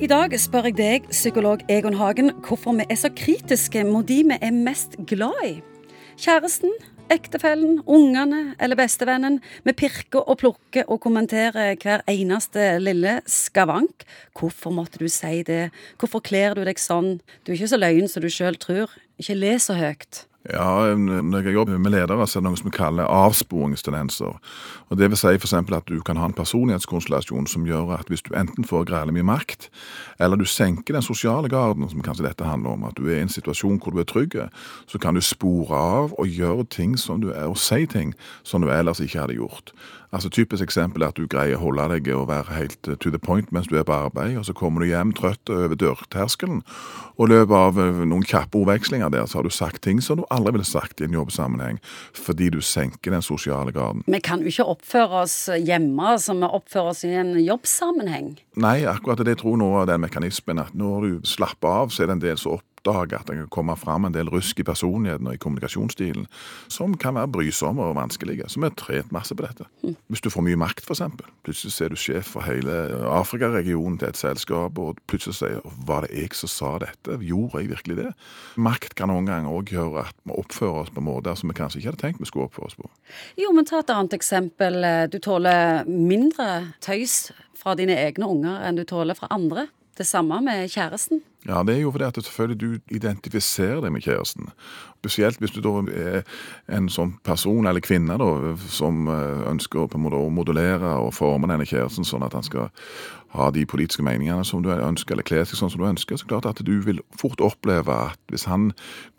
I dag spør jeg deg, psykolog Egon Hagen, hvorfor vi er så kritiske mot de vi er mest glad i. Kjæresten, ektefellen, ungene eller bestevennen. Vi pirker og plukker og kommenterer hver eneste lille skavank. Hvorfor måtte du si det? Hvorfor kler du deg sånn? Du er ikke så løyen som du sjøl tror. Ikke le så høyt. Ja, Når jeg jobber med ledere, så er det noe som vi kaller avsporingstendenser. Og Det vil si f.eks. at du kan ha en personlighetskonstellasjon som gjør at hvis du enten får grælig mye makt, eller du senker den sosiale garden, som kanskje dette handler om, at du er i en situasjon hvor du er trygg, så kan du spore av og gjøre ting som du er, og si ting som du ellers ikke hadde gjort. Altså Typisk eksempel er at du greier å holde deg og være helt eh, to the point mens du er på arbeid, og så kommer du hjem trøtt over dørterskelen, og i løpet av eh, noen kjappe ordvekslinger der, så har du sagt ting som du aldri ville sagt i en jobbsammenheng, fordi du senker den sosiale graden. Vi kan jo ikke oppføre oss hjemme som vi oppfører oss i en jobbsammenheng. Nei, akkurat det tror noe av den mekanismen at når du slapper av, så er det en del som opp oppdage at det kan komme fram en del rusk i personligheten og i kommunikasjonsstilen som kan være brysomme og vanskelige. Så vi har trent masse på dette. Mm. Hvis du får mye makt, f.eks. Plutselig er du sjef for hele Afrikaregionen til et selskap, og plutselig sier var det jeg som sa dette? Gjorde jeg virkelig det? Makt kan noen ganger òg gjøre at vi oppfører oss på måter som vi kanskje ikke hadde tenkt vi skulle oppføre oss på. Jo, men ta et annet eksempel. Du tåler mindre tøys fra dine egne unger enn du tåler fra andre. Det samme med kjæresten. Ja, det er jo fordi at selvfølgelig du identifiserer deg med kjæresten. Spesielt hvis du da er en sånn person eller kvinne da, som eh, ønsker på en måte å modulere og forme denne kjæresten sånn at han skal ha de politiske meningene som du ønsker, eller kle seg sånn som du ønsker. Så klart at du vil fort oppleve at hvis han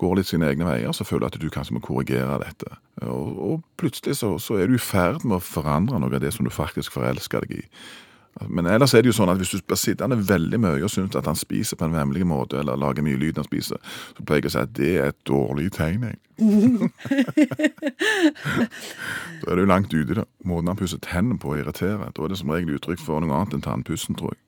går litt sine egne veier, så føler du at du kanskje må korrigere dette. Og, og plutselig så, så er du i ferd med å forandre noe av det som du faktisk forelsker deg i. Men ellers er det jo sånn at hvis du blir sittende veldig mye og syns at han spiser på en vemmelig måte, eller lager mye lyd når han spiser, så pleier jeg å si at det er et dårlig tegn. da er du langt ute. da. Måten han pusser tennene på, irriterer. Da er det som regel uttrykk for noe annet enn tannpussen, tror jeg.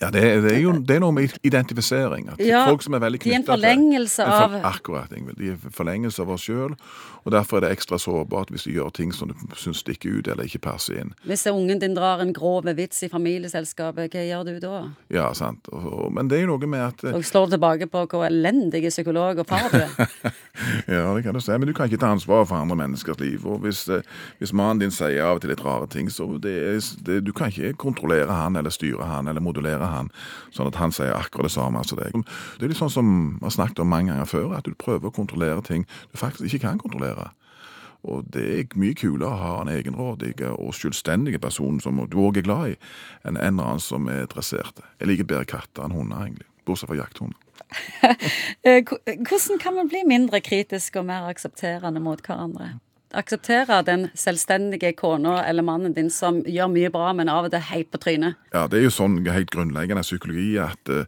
Ja, det, det, er jo det er noe med identifisering. At ja, folk som er veldig De er en forlengelse til, av Akkurat. Ingvild. De er en forlengelse av oss sjøl. Og derfor er det ekstra sårbart hvis de gjør ting som du syns stikker ut eller ikke passer inn. Hvis ungen din drar en grov vits i familieselskapet, hva gjør du da? Ja, sant. Og, og, men det er jo noe med at Og slår tilbake på hvor elendig psykolog og far du er. ja, det kan du si. Men du kan ikke ta ansvar for andre menneskers liv. Og hvis, eh, hvis mannen din sier av og til litt rare ting, så det er, det, du kan ikke kontrollere han eller styre han eller modulere han, sånn at han sier akkurat det samme som deg. Det er litt sånn som vi har snakket om mange ganger før, at du prøver å kontrollere ting du faktisk ikke kan kontrollere. Og det er mye kulere å ha en egenrådig og selvstendig person som du òg er glad i, enn en eller annen som er dressert. Jeg liker bedre katter enn hunder, egentlig. Bortsett fra jakthunder. Eh, hvordan kan man bli mindre kritisk og mer aksepterende mot hverandre? Akseptere den selvstendige kona eller mannen din som gjør mye bra, men av og til helt på trynet? Ja, det er jo sånn helt grunnleggende psykologi at uh,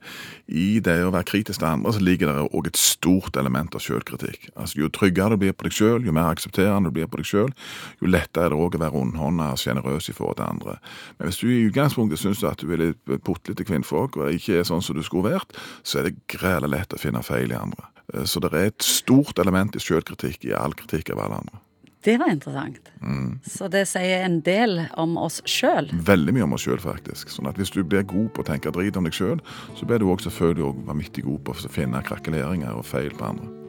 i det å være kritisk til andre, så ligger det òg et stort element av sjølkritikk. Altså, jo tryggere du blir på deg sjøl, jo mer aksepterende du blir på deg sjøl, jo lettere er det òg å være rundhånda og sjenerøs i forhold til andre. Men hvis du i utgangspunktet syns at du er litt putlete kvinnfolk og ikke er sånn som du skulle vært, så er det greit lett å finne feil i andre. Uh, så det er et stort element i sjølkritikk i all kritikk av alle andre. Det var interessant. Mm. Så det sier en del om oss sjøl? Veldig mye om oss sjøl, faktisk. Sånn at hvis du blir god på å tenke drit om deg sjøl, så blir du også selvfølgelig også vanvittig god på å finne krakeleringer og feil på andre.